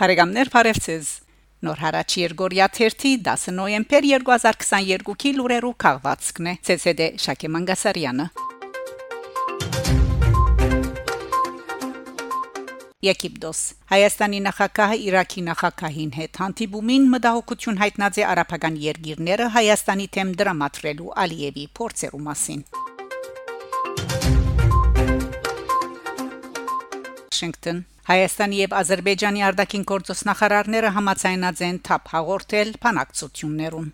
Փարեգամներ Փարեվցես Նոր հարաճ Երգորիա 1 10 նոյեմբեր 2022-ի լուրերու քաղվածքն է ՑՍԴ Շակե Մանգասարյանը Եգիպտոս Հայաստանի նախագահը Իրաքի նախագահին հետ հանդիպումին մտահոգություն հայտնած է արաբական երկիրները Հայաստանի թեմ դրամատրելու Ալիևի փորձերու մասին Վաշինգտոն Հայաստանի եւ Ադրբեջանի արտաքին գործոստնախարարները համաձայնած են թափ հաղորդել փանակցություններուն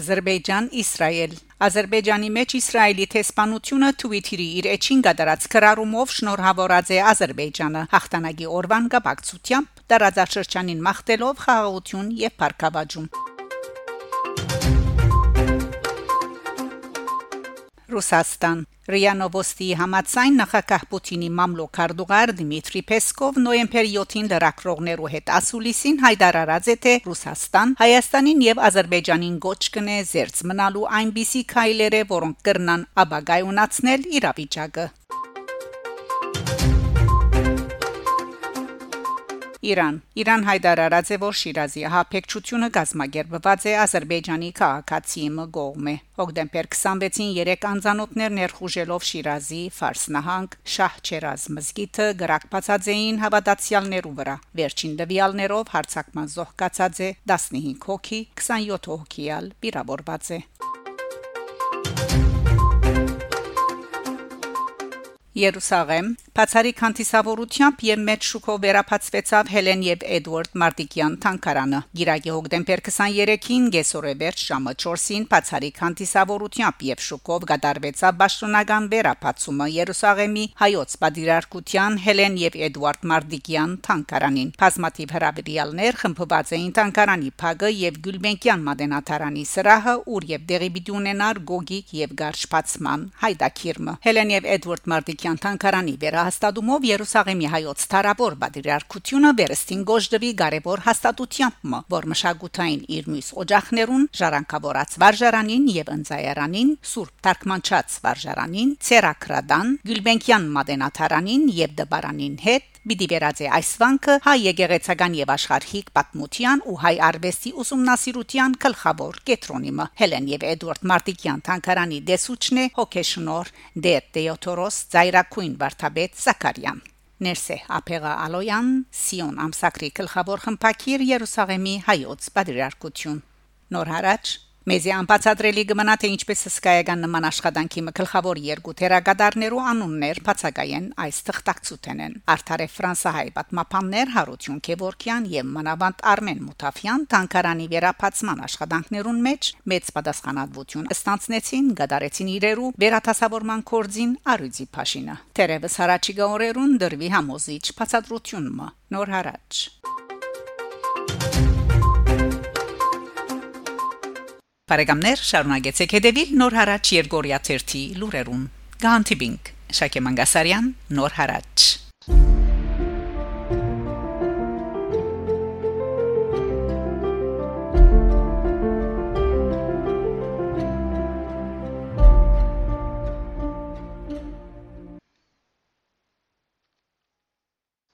Ադրբեջան Իսրայել Ադրբեջանի մեջ Իսրայելի տեսփանությունը Twitter-ի իր էջին գդարած քրարումով շնորհավորած է Ադրբեջանը հաղթանակի օրվան կապակցությամբ տարածաշրջանին մաղթելով խաղաղություն եւ բարգավաճում Ռուսաստան Ռիանովոստի համացայն նախագահ Պուտինի մամլոք Արդուղար Դմիտրի Պեսկով նոյեմբեր 7-ին լրակրողներու հետ ասուլիսին հայտարարած է թե Ռուսաստան Հայաստանին եւ Ադրբեջանին գոչ կնե զերծ մնալու այնպիսի քայլերը, որոնք կրնան աբագայունացնել իրավիճակը Իրան Իրան հայտարարած է որ Շիրազի հապեկչությունը գազմագերբված է Ադրբեջանի քաղաքացի մգողմե Հոկտեմբեր 26-ին 3 անձանոթներ ներխուժելով Շիրազի Ֆարս նահանգ Շահչերազ մզգիթը գրակացած էին հավատացյալներու վրա վերջին դվյալներով հարցակման զոհկացած է 15 հոգի 27 հոգիալ վիրավորված է Երուսաղեմ Բացարիք հանդիսավորությամբ եւ մեծ շուկով վերապացվեցավ Հելեն եւ Էդվարդ Մարտիկյան թանկարանը։ Գիրակի հոկտեմբեր 23-ին Գեսորեվերջ ժամը 4-ին Բացարիք հանդիսավորությամբ եւ շուկով գդարվեցավ Բաշտոնական վերապացումը Երուսաղեմի հայոց պատիրարկության Հելեն եւ Էդվարդ Մարտիկյան թանկարանին։ Բազմաթիվ հրավիրյալներ խմբված էին թանկարանի փագը եւ Գյուլբենկյան մատենաթարանի սրահը, ուր եւ դեղի պիտի ունենար Գոգիկ եւ Գարշպացման հայդակիրմը։ Հելեն եւ Էդվարդ Մարտիկ Արևմտյան Թանկարանի վերահաստատումով Երուսաղեմի հայոց Թարաբոր բادرիարքությունը վերստին գոժդվի Գարեբոր հաստատությամբ, որ մշակութային իր մյուս օջախներուն ժառանգավորած վարժարանին եւ ընծայարանին, Սուրբ Թարգմանչած վարժարանին, Ցերակրադան, Գյուլբենկյան մատենաթարանին եւ դբարանին հետ Բիդի վերածե այս վանքը հայ եգեգեցական եւ աշխարհիկ պատմության ու հայ արվեստի ուսումնասիրության գլխավոր կետրոնիմը Հելեն եւ Էդվարդ Մարտիկյան Թանկարանի դեսուչն է հոգեշնոր Դե Տեոթորոս Զայր Զայրակույն Վարդապետ Զաքարյան Ներսե Ափեղա Ալոյան Սիոն ամսակրի գլխավոր խմփակիր Երուսաղեմի հայոց պատրիարքություն Նոր հարաճ Մեզի անբացատրելի կմնա թե ինչպես հսկայական նման աշխատանքի մկլխավոր երկու թերագադարներու անուններ բացակայեն այս թղթակցութենեն Արթարե Ֆրանսահայ պատմապաններ Հարություն Քևորքյան եւ Մանավանդ Արմեն Մութաֆյան տանկարանի վերապացման աշխատանքներուն մեջ մեծ պատասխանատվություն ստանցնեցին գդարեցին իրերու վերաթասավորման կորձին Արուձի Փաշինը Տերևս հարաճիգա օրերուն դրվի համոզիչ բացատրությունը նոր հարաճ Բարեկամներ, շարունակեցեք հետևել Նոր հարաճ Երգորիա 1-ի լուրերուն։ Գանտիբինգ Շակե Մանգասարյան, Նոր հարաճ